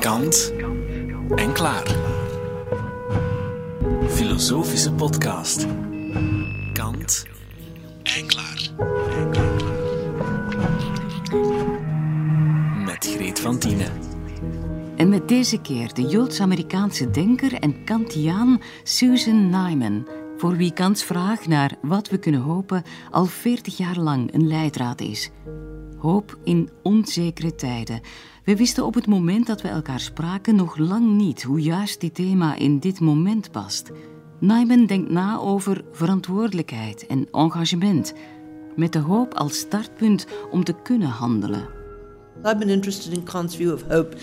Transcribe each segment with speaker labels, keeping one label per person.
Speaker 1: Kant en klaar. Filosofische podcast. Kant en klaar. Met Greet van Tienen.
Speaker 2: En met deze keer de Joods-Amerikaanse denker en Kantiaan Susan Nyman, voor wie Kants vraag naar wat we kunnen hopen al 40 jaar lang een leidraad is. Hoop in onzekere tijden. We wisten op het moment dat we elkaar spraken nog lang niet hoe juist dit thema in dit moment past. Nyman denkt na over verantwoordelijkheid en engagement, met de hoop als startpunt om te kunnen handelen.
Speaker 3: I've been interested in Kant's view of hope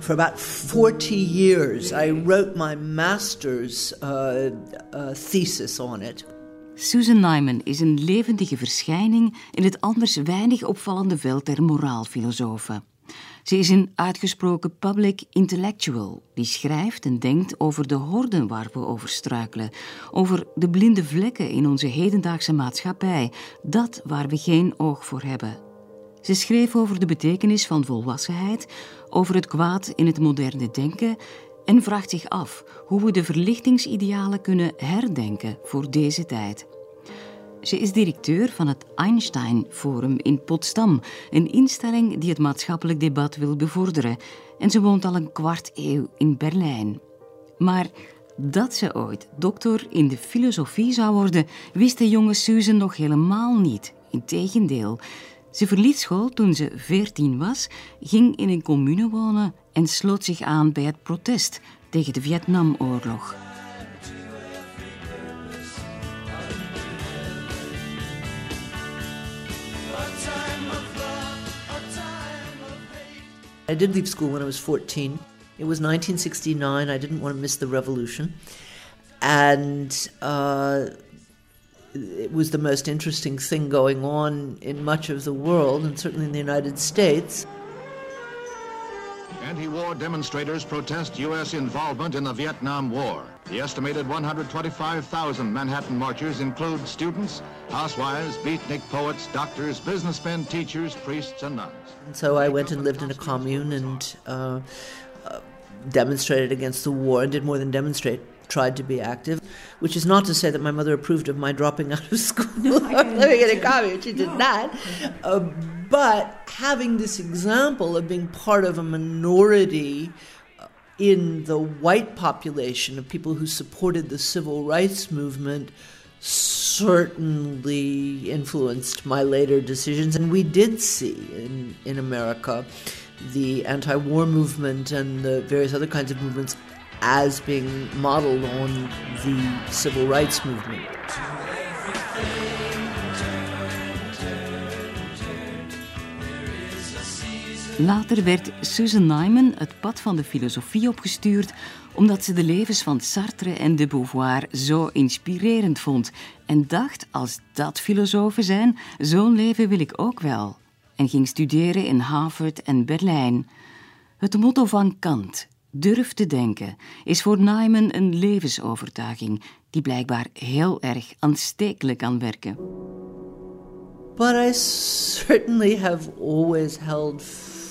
Speaker 3: for about 40 years. I wrote my master's uh, uh, thesis on it.
Speaker 2: Susan Nyman is een levendige verschijning in het anders weinig opvallende veld der moraalfilosofen. Ze is een uitgesproken public intellectual die schrijft en denkt over de horden waar we over struikelen, over de blinde vlekken in onze hedendaagse maatschappij, dat waar we geen oog voor hebben. Ze schreef over de betekenis van volwassenheid, over het kwaad in het moderne denken en vraagt zich af hoe we de verlichtingsidealen kunnen herdenken voor deze tijd. Ze is directeur van het Einstein Forum in Potsdam, een instelling die het maatschappelijk debat wil bevorderen. En ze woont al een kwart eeuw in Berlijn. Maar dat ze ooit doctor in de filosofie zou worden, wist de jonge Susan nog helemaal niet. Integendeel. Ze verliet school toen ze veertien was, ging in een commune wonen en sloot zich aan bij het protest tegen de Vietnamoorlog.
Speaker 3: I did leave school when I was 14. It was 1969. I didn't want to miss the revolution. And uh, it was the most interesting thing going on in much of the world, and certainly in the United States.
Speaker 4: Anti-war demonstrators protest U.S. involvement in the Vietnam War. The estimated 125,000 Manhattan marchers include students, housewives, beatnik poets, doctors, businessmen, teachers, priests, and nuns.
Speaker 3: And so I went and lived in a commune and uh, uh, demonstrated against the war, and did more than demonstrate, tried to be active. Which is not to say that my mother approved of my dropping out of school living in a commune. She did not. Uh, but having this example of being part of a minority uh, in the white population of people who supported the civil rights movement certainly influenced my later decisions. And we did see in, in America the anti war movement and the various other kinds of movements as being modeled on the civil rights movement.
Speaker 2: Later werd Susan Nyman het pad van de filosofie opgestuurd omdat ze de levens van Sartre en de Beauvoir zo inspirerend vond en dacht, als dat filosofen zijn, zo'n leven wil ik ook wel. En ging studeren in Harvard en Berlijn. Het motto van Kant, durf te denken, is voor Nyman een levensovertuiging die blijkbaar heel erg aanstekelijk kan werken.
Speaker 3: But I certainly have always held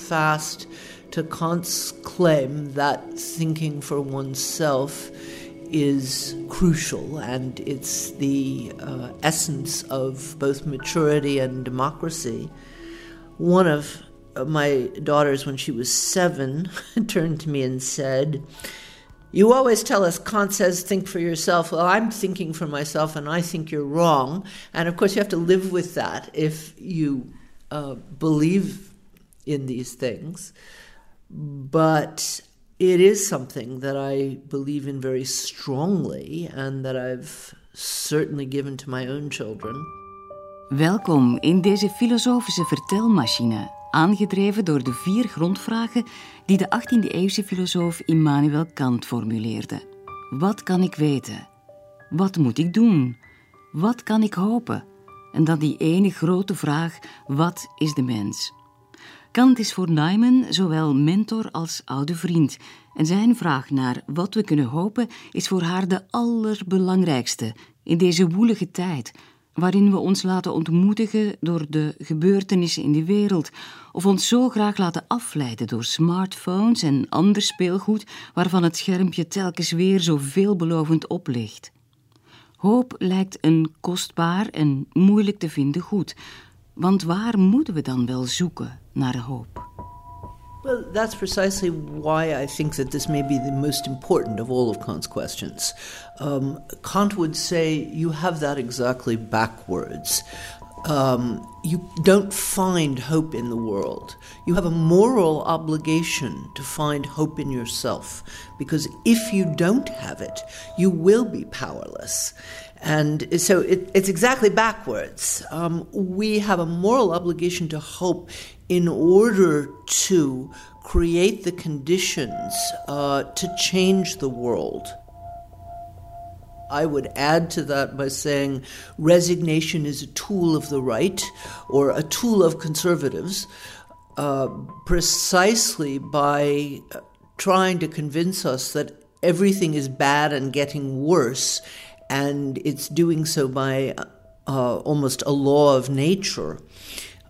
Speaker 3: fast to Kant's claim that thinking for oneself is crucial and it's the uh, essence of both maturity and democracy. One of my daughters, when she was seven, turned to me and said, You always tell us Kant says think for yourself. Well, I'm thinking for myself and I think you're wrong. And of course, you have to live with that if you uh, believe in these things. But it is something that I believe in very strongly and that I've certainly given to my own children.
Speaker 2: Welkom in deze filosofische vertelmachine, aangedreven door de vier grondvragen die de 18e-eeuwse filosoof Immanuel Kant formuleerde. Wat kan ik weten? Wat moet ik doen? Wat kan ik hopen? En dan die ene grote vraag: wat is de mens? Kant is voor Nyman zowel mentor als oude vriend. En zijn vraag naar wat we kunnen hopen is voor haar de allerbelangrijkste in deze woelige tijd, waarin we ons laten ontmoedigen door de gebeurtenissen in de wereld, of ons zo graag laten afleiden door smartphones en ander speelgoed waarvan het schermpje telkens weer zo veelbelovend oplicht. Hoop lijkt een kostbaar en moeilijk te vinden goed, want waar moeten we dan wel zoeken naar hoop?
Speaker 3: That's precisely why I think that this may be the most important of all of Kant's questions. Um, Kant would say you have that exactly backwards. Um, you don't find hope in the world. You have a moral obligation to find hope in yourself because if you don't have it, you will be powerless. And so it, it's exactly backwards. Um, we have a moral obligation to hope in order to create the conditions uh, to change the world. I would add to that by saying resignation is a tool of the right or a tool of conservatives, uh, precisely by uh, trying to convince us that everything is bad and getting worse, and it's doing so by uh, almost a law of nature.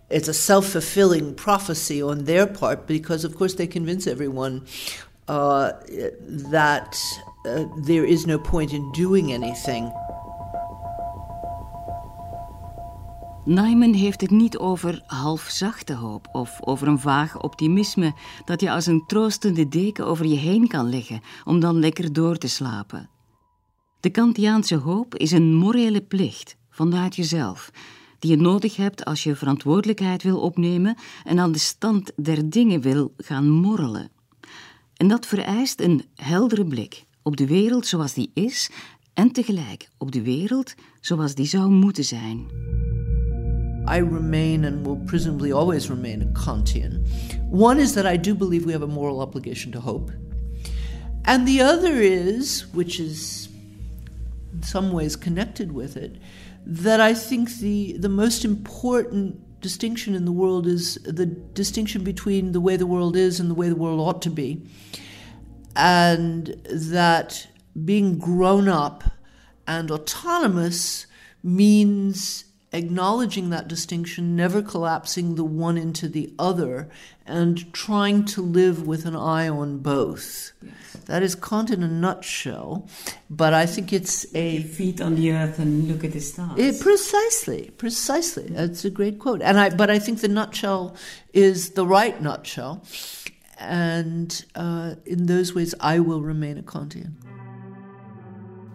Speaker 3: It's a self fulfilling prophecy on their part because, of course, they convince everyone uh, that uh, there is no point in doing anything.
Speaker 2: Nyman heeft het niet over halfzachte hoop of over een vaag optimisme dat je als een troostende deken over je heen kan leggen om dan lekker door te slapen. De Kantiaanse hoop is een morele plicht vanuit jezelf, die je nodig hebt als je verantwoordelijkheid wil opnemen en aan de stand der dingen wil gaan morrelen. En dat vereist een heldere blik op de wereld zoals die is en tegelijk op de wereld zoals die zou moeten zijn.
Speaker 3: I remain and will presumably always remain a Kantian. One is that I do believe we have a moral obligation to hope. And the other is, which is in some ways connected with it, that I think the, the most important distinction in the world is the distinction between the way the world is and the way the world ought to be. And that being grown up and autonomous means acknowledging that distinction, never collapsing the one into the other, and trying to live with an eye on both. Yes. That is Kant in a nutshell, but I think it's a
Speaker 2: feet on the earth and look at the stars.
Speaker 3: It, precisely, precisely. That's a great quote. And I, but I think the nutshell is the right nutshell, and uh, in those ways, I will remain a Kantian.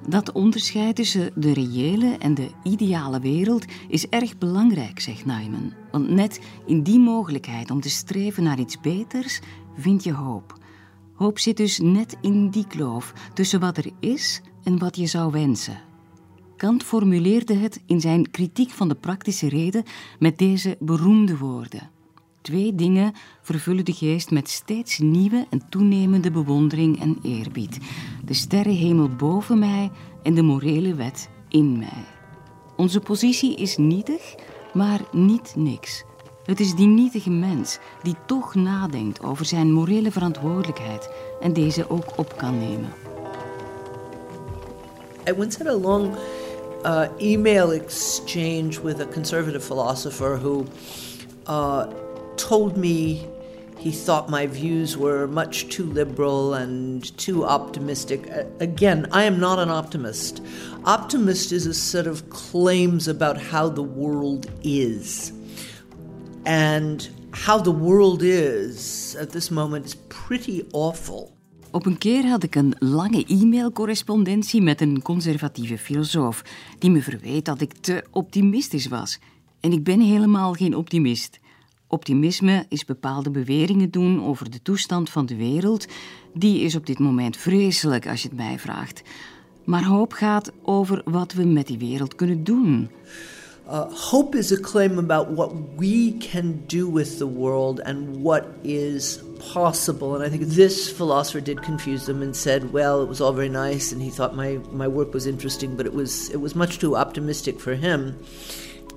Speaker 2: Dat onderscheid tussen de reële en de ideale wereld is erg belangrijk, zegt Nyman. Want net in die mogelijkheid om te streven naar iets beters vind je hoop. Hoop zit dus net in die kloof tussen wat er is en wat je zou wensen. Kant formuleerde het in zijn kritiek van de praktische reden met deze beroemde woorden. Twee dingen vervullen de geest met steeds nieuwe en toenemende bewondering en eerbied. De sterrenhemel boven mij en de morele wet in mij. Onze positie is nietig, maar niet niks. Het is die nietige mens die toch nadenkt over zijn morele verantwoordelijkheid en deze ook op kan nemen.
Speaker 3: I once had a long uh, email exchange with a conservative philosopher who uh, told me he thought my views were much too liberal and too optimistic. Again, I am not an optimist. Optimist is a set of claims about how the world is. And how the world is at this moment is pretty awful.
Speaker 2: Op een keer had ik een lange e-mailcorrespondentie met een conservatieve filosoof die me verweet dat ik te optimistisch was. En ik ben helemaal geen optimist. Optimisme is bepaalde beweringen doen over de toestand van de wereld. Die is op dit moment vreselijk als je het mij vraagt. Maar hoop gaat over wat we met die wereld kunnen doen.
Speaker 3: Uh, hope is a claim about what we can do with the world and what is possible. And I think this philosopher did confuse them and said, well, it was all very nice, and he thought my, my work was interesting, but it was, it was much too optimistic for him.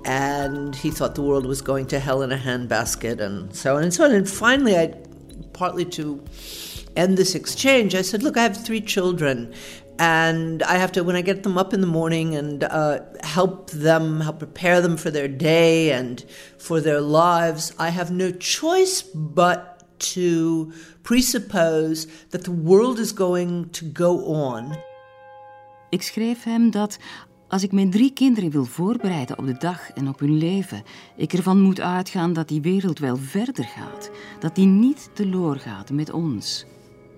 Speaker 3: And he thought the world was going to hell in a handbasket and so on and so on. And finally, I partly to end this exchange, I said, Look, I have three children, and I have to when I get them up in the morning and uh, help them, help prepare them for their day and for their lives. I have no choice but to presuppose that the world is going to go on.
Speaker 2: Ik schreef hem dat als ik mijn drie kinderen wil voorbereiden op de dag en op hun leven, ik ervan moet uitgaan dat die wereld wel verder gaat, dat die niet teloor gaat met ons.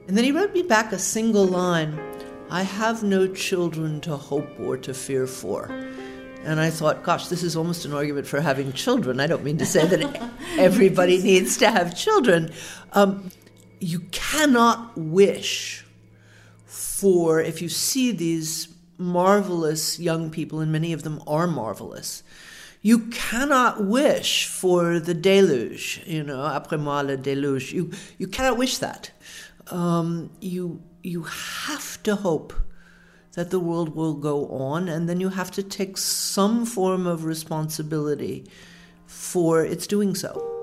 Speaker 3: And then he wrote me back a single line. I have no children to hope or to fear for. And I thought, gosh, this is almost an argument for having children. I don't mean to say that everybody needs to have children. Um, you cannot wish for, if you see these marvelous young people, and many of them are marvelous, you cannot wish for the deluge, you know, après moi le déluge. You, you cannot wish that. Um, you you have to hope that the world will go on, and then you have to take some form of responsibility for its doing so.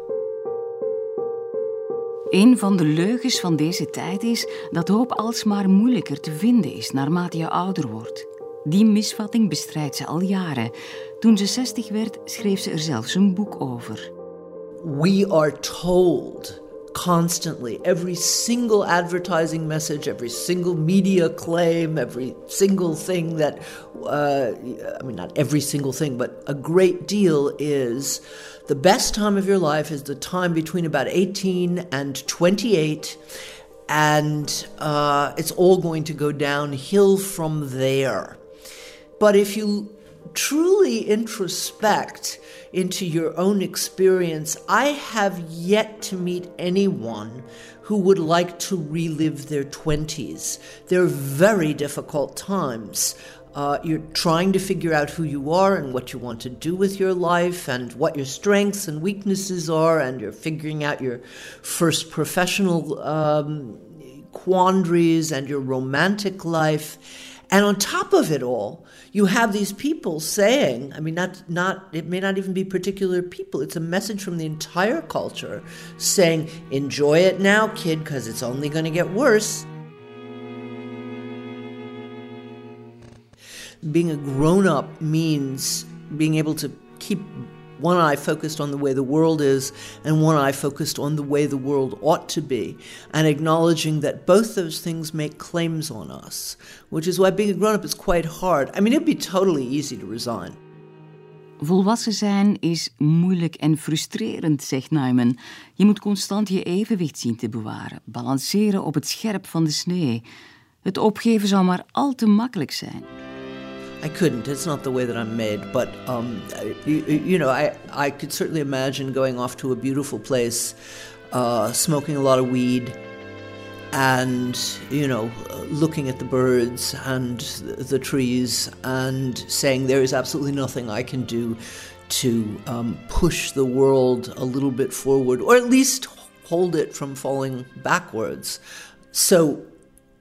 Speaker 2: Een van de leugens van deze tijd is dat hoop alsmaar moeilijker te vinden is naarmate je ouder wordt. Die misvatting bestrijdt ze al jaren. Toen ze 60 werd, schreef ze er zelfs een boek over.
Speaker 3: We are told constantly. Every single advertising message, every single media claim, every single thing that, uh, I mean, not every single thing, but a great deal is the best time of your life is the time between about 18 and 28. And uh, it's all going to go downhill from there. But if you truly introspect into your own experience, I have yet to meet anyone who would like to relive their 20s. They're very difficult times. Uh, you're trying to figure out who you are and what you want to do with your life and what your strengths and weaknesses are, and you're figuring out your first professional um, quandaries and your romantic life. And on top of it all, you have these people saying, I mean, not, not, it may not even be particular people, it's a message from the entire culture saying, enjoy it now, kid, because it's only going to get worse. Being a grown up means being able to keep one eye focused on the way the world is, and one eye focused on the way the world ought to be, and acknowledging that both those things make claims on us, which is why being a grown up is quite hard. I mean, it'd be totally easy to resign.
Speaker 2: Volwassen zijn is moeilijk en frustrerend, zegt Neiman. Je moet constant je evenwicht zien te bewaren, balanceren op het scherp van de snee. Het opgeven zou maar al te makkelijk zijn.
Speaker 3: I couldn't. It's not the way that I'm made. But um, you, you, know, I I could certainly imagine going off to a beautiful place, uh, smoking a lot of weed, and you know, looking at the birds and the trees, and saying there is absolutely nothing I can do to um, push the world a little bit forward, or at least hold it from falling backwards. So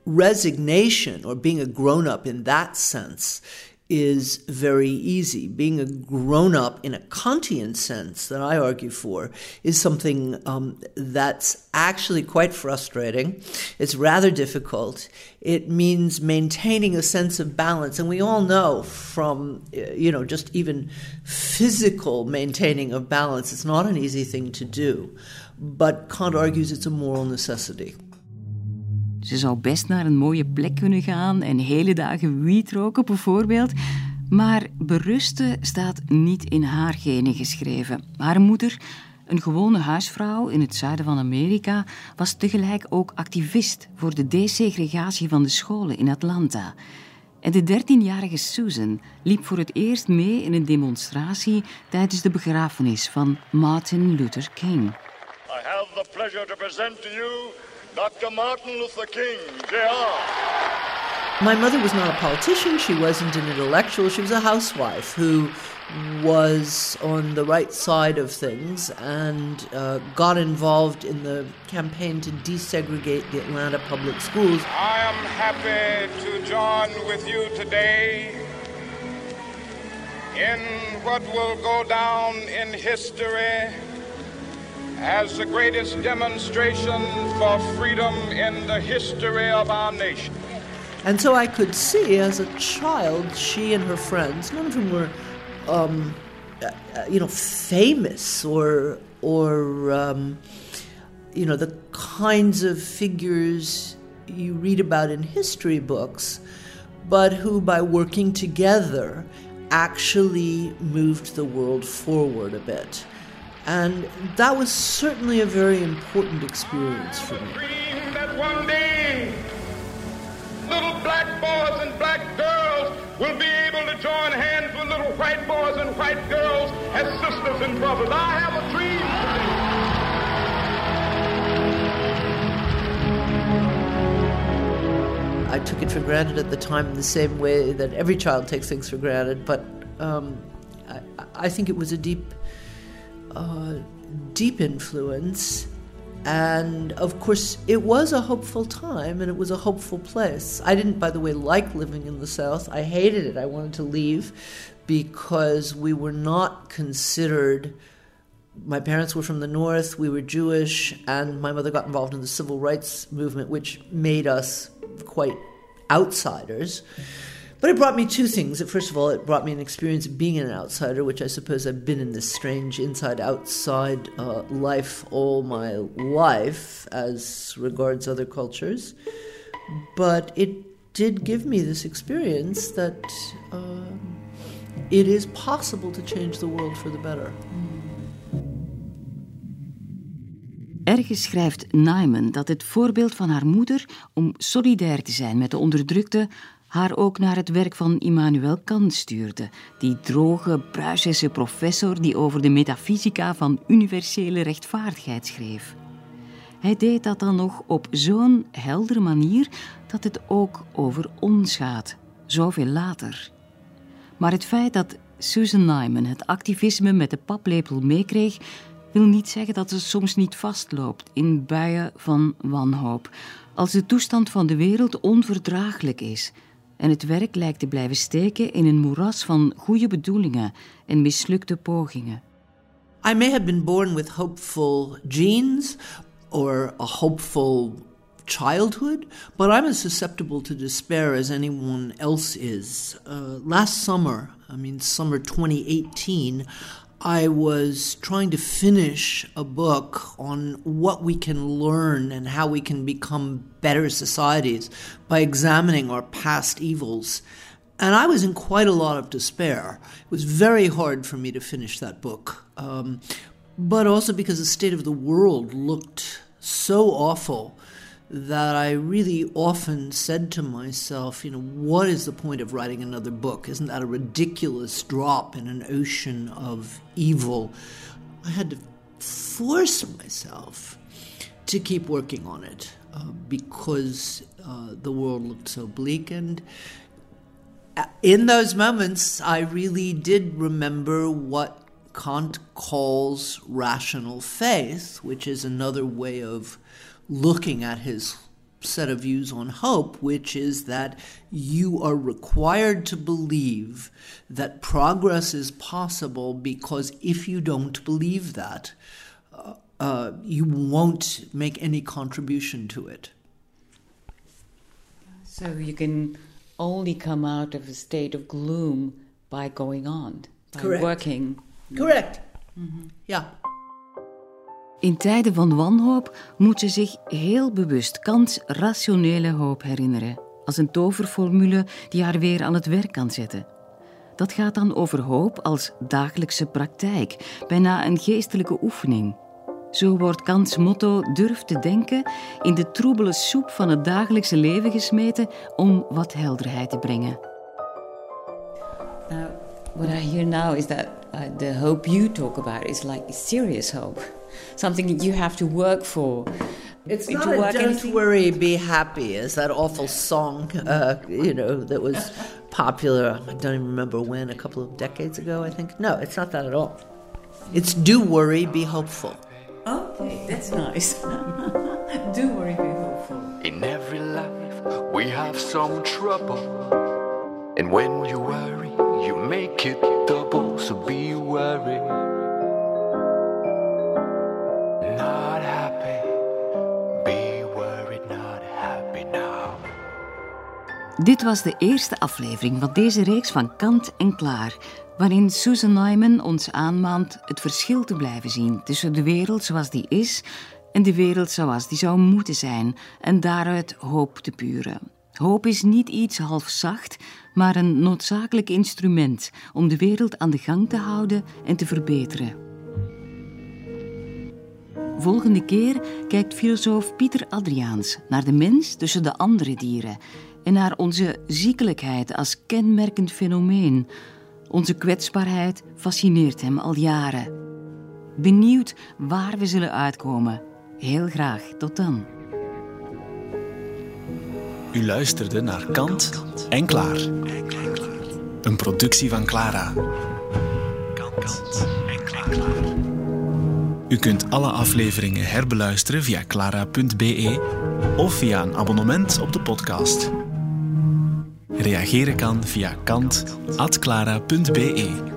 Speaker 3: resignation or being a grown up in that sense is very easy. Being a grown up in a Kantian sense that I argue for is something um, that's actually quite frustrating. It's rather difficult. It means maintaining a sense of balance. And we all know from, uh, you know, just even physical maintaining of balance, it's not an easy thing to do. But Kant argues it's a moral necessity.
Speaker 2: Ze zou best naar een mooie plek kunnen gaan en hele dagen wiet roken, bijvoorbeeld. Maar berusten staat niet in haar genen geschreven. Haar moeder, een gewone huisvrouw in het zuiden van Amerika, was tegelijk ook activist voor de desegregatie van de scholen in Atlanta. En de 13-jarige Susan liep voor het eerst mee in een demonstratie tijdens de begrafenis van Martin Luther King. I have the pleasure to present to you
Speaker 3: Dr. Martin Luther King, Jr. My mother was not a politician. She wasn't an intellectual. She was a housewife who was on the right side of things and uh, got involved in the campaign to desegregate the Atlanta public schools.
Speaker 5: I am happy to join with you today in what will go down in history as the greatest demonstration for freedom in the history of our nation.
Speaker 3: And so I could see as a child, she and her friends, none of whom were, um, uh, uh, you know, famous or, or um, you know, the kinds of figures you read about in history books, but who, by working together, actually moved the world forward a bit. And that was certainly a very important experience for me.
Speaker 5: Dream that one day little black boys and black girls will be able to join hands with little white boys and white girls as sisters and brothers. I have a dream today.
Speaker 3: I took it for granted at the time in the same way that every child takes things for granted, but um, I, I think it was a deep, uh, deep influence. And of course, it was a hopeful time and it was a hopeful place. I didn't, by the way, like living in the South. I hated it. I wanted to leave because we were not considered. My parents were from the North, we were Jewish, and my mother got involved in the civil rights movement, which made us quite outsiders. But it brought me two things. First of all, it brought me an experience of being an outsider, which I suppose I've been in this strange inside outside uh, life all my life as regards other cultures. But it did give me this experience that um, it is possible to change the world for the better.
Speaker 2: Ergens schrijft Neiman dat het voorbeeld van haar moeder om solidair te zijn met de onderdrukte haar ook naar het werk van Immanuel Kant stuurde, die droge Pruisische professor die over de metafysica van universele rechtvaardigheid schreef. Hij deed dat dan nog op zo'n heldere manier dat het ook over ons gaat, zoveel later. Maar het feit dat Susan Nyman het activisme met de paplepel meekreeg, wil niet zeggen dat ze soms niet vastloopt in buien van wanhoop, als de toestand van de wereld onverdraaglijk is en het werk lijkt te blijven steken in een moeras van goede bedoelingen en mislukte pogingen.
Speaker 3: I may have been born with hopeful genes or a hopeful childhood, but I'm as susceptible to despair as anyone else is. Uh, last summer, I mean, summer 2018, I was trying to finish a book on what we can learn and how we can become better societies by examining our past evils. And I was in quite a lot of despair. It was very hard for me to finish that book. Um, but also because the state of the world looked so awful that I really often said to myself, you know, what is the point of writing another book? Isn't that a ridiculous drop in an ocean of evil? I had to force myself to keep working on it uh, because uh, the world looked so bleak. And uh, in those moments, I really did remember what Kant calls rational faith, which is another way of looking at his set of views on hope, which is that you are required to believe that progress is possible because if you don't believe that, uh, uh, you won't make any contribution to it.
Speaker 2: So you can only come out of a state of gloom by going on, by
Speaker 3: Correct.
Speaker 2: working.
Speaker 3: Correct. Yeah.
Speaker 2: In tijden van wanhoop moet ze zich heel bewust Kants rationele hoop herinneren, als een toverformule die haar weer aan het werk kan zetten. Dat gaat dan over hoop als dagelijkse praktijk, bijna een geestelijke oefening. Zo wordt Kants motto durf te denken in de troebele soep van het dagelijkse leven gesmeten om wat helderheid te brengen.
Speaker 6: Now, what I hear now is that uh, the hope you talk about is like serious hope, something that you have to work for.
Speaker 3: It's not a don't
Speaker 6: anything-
Speaker 3: worry, be happy, Is that awful song, uh, you know, that was popular. I don't even remember when, a couple of decades ago, I think. No, it's not that at all. It's do worry, be hopeful.
Speaker 6: Okay, that's nice. Do worry, be hopeful.
Speaker 7: In every life, we have some trouble. And when you worry, make it double. So be worried. Not happy. Be worried, not happy now.
Speaker 2: Dit was de eerste aflevering van deze reeks van Kant en Klaar, waarin Susan Neumann ons aanmaant het verschil te blijven zien tussen de wereld zoals die is en de wereld zoals die zou moeten zijn en daaruit hoop te puren. Hoop is niet iets half zacht, maar een noodzakelijk instrument om de wereld aan de gang te houden en te verbeteren. Volgende keer kijkt filosoof Pieter Adriaans naar de mens tussen de andere dieren en naar onze ziekelijkheid als kenmerkend fenomeen. Onze kwetsbaarheid fascineert hem al jaren. Benieuwd waar we zullen uitkomen. Heel graag, tot dan.
Speaker 1: U luisterde naar Kant en Klaar. Een productie van Clara. Kant en Klaar. U kunt alle afleveringen herbeluisteren via clara.be of via een abonnement op de podcast. Reageren kan via kant.clara.be.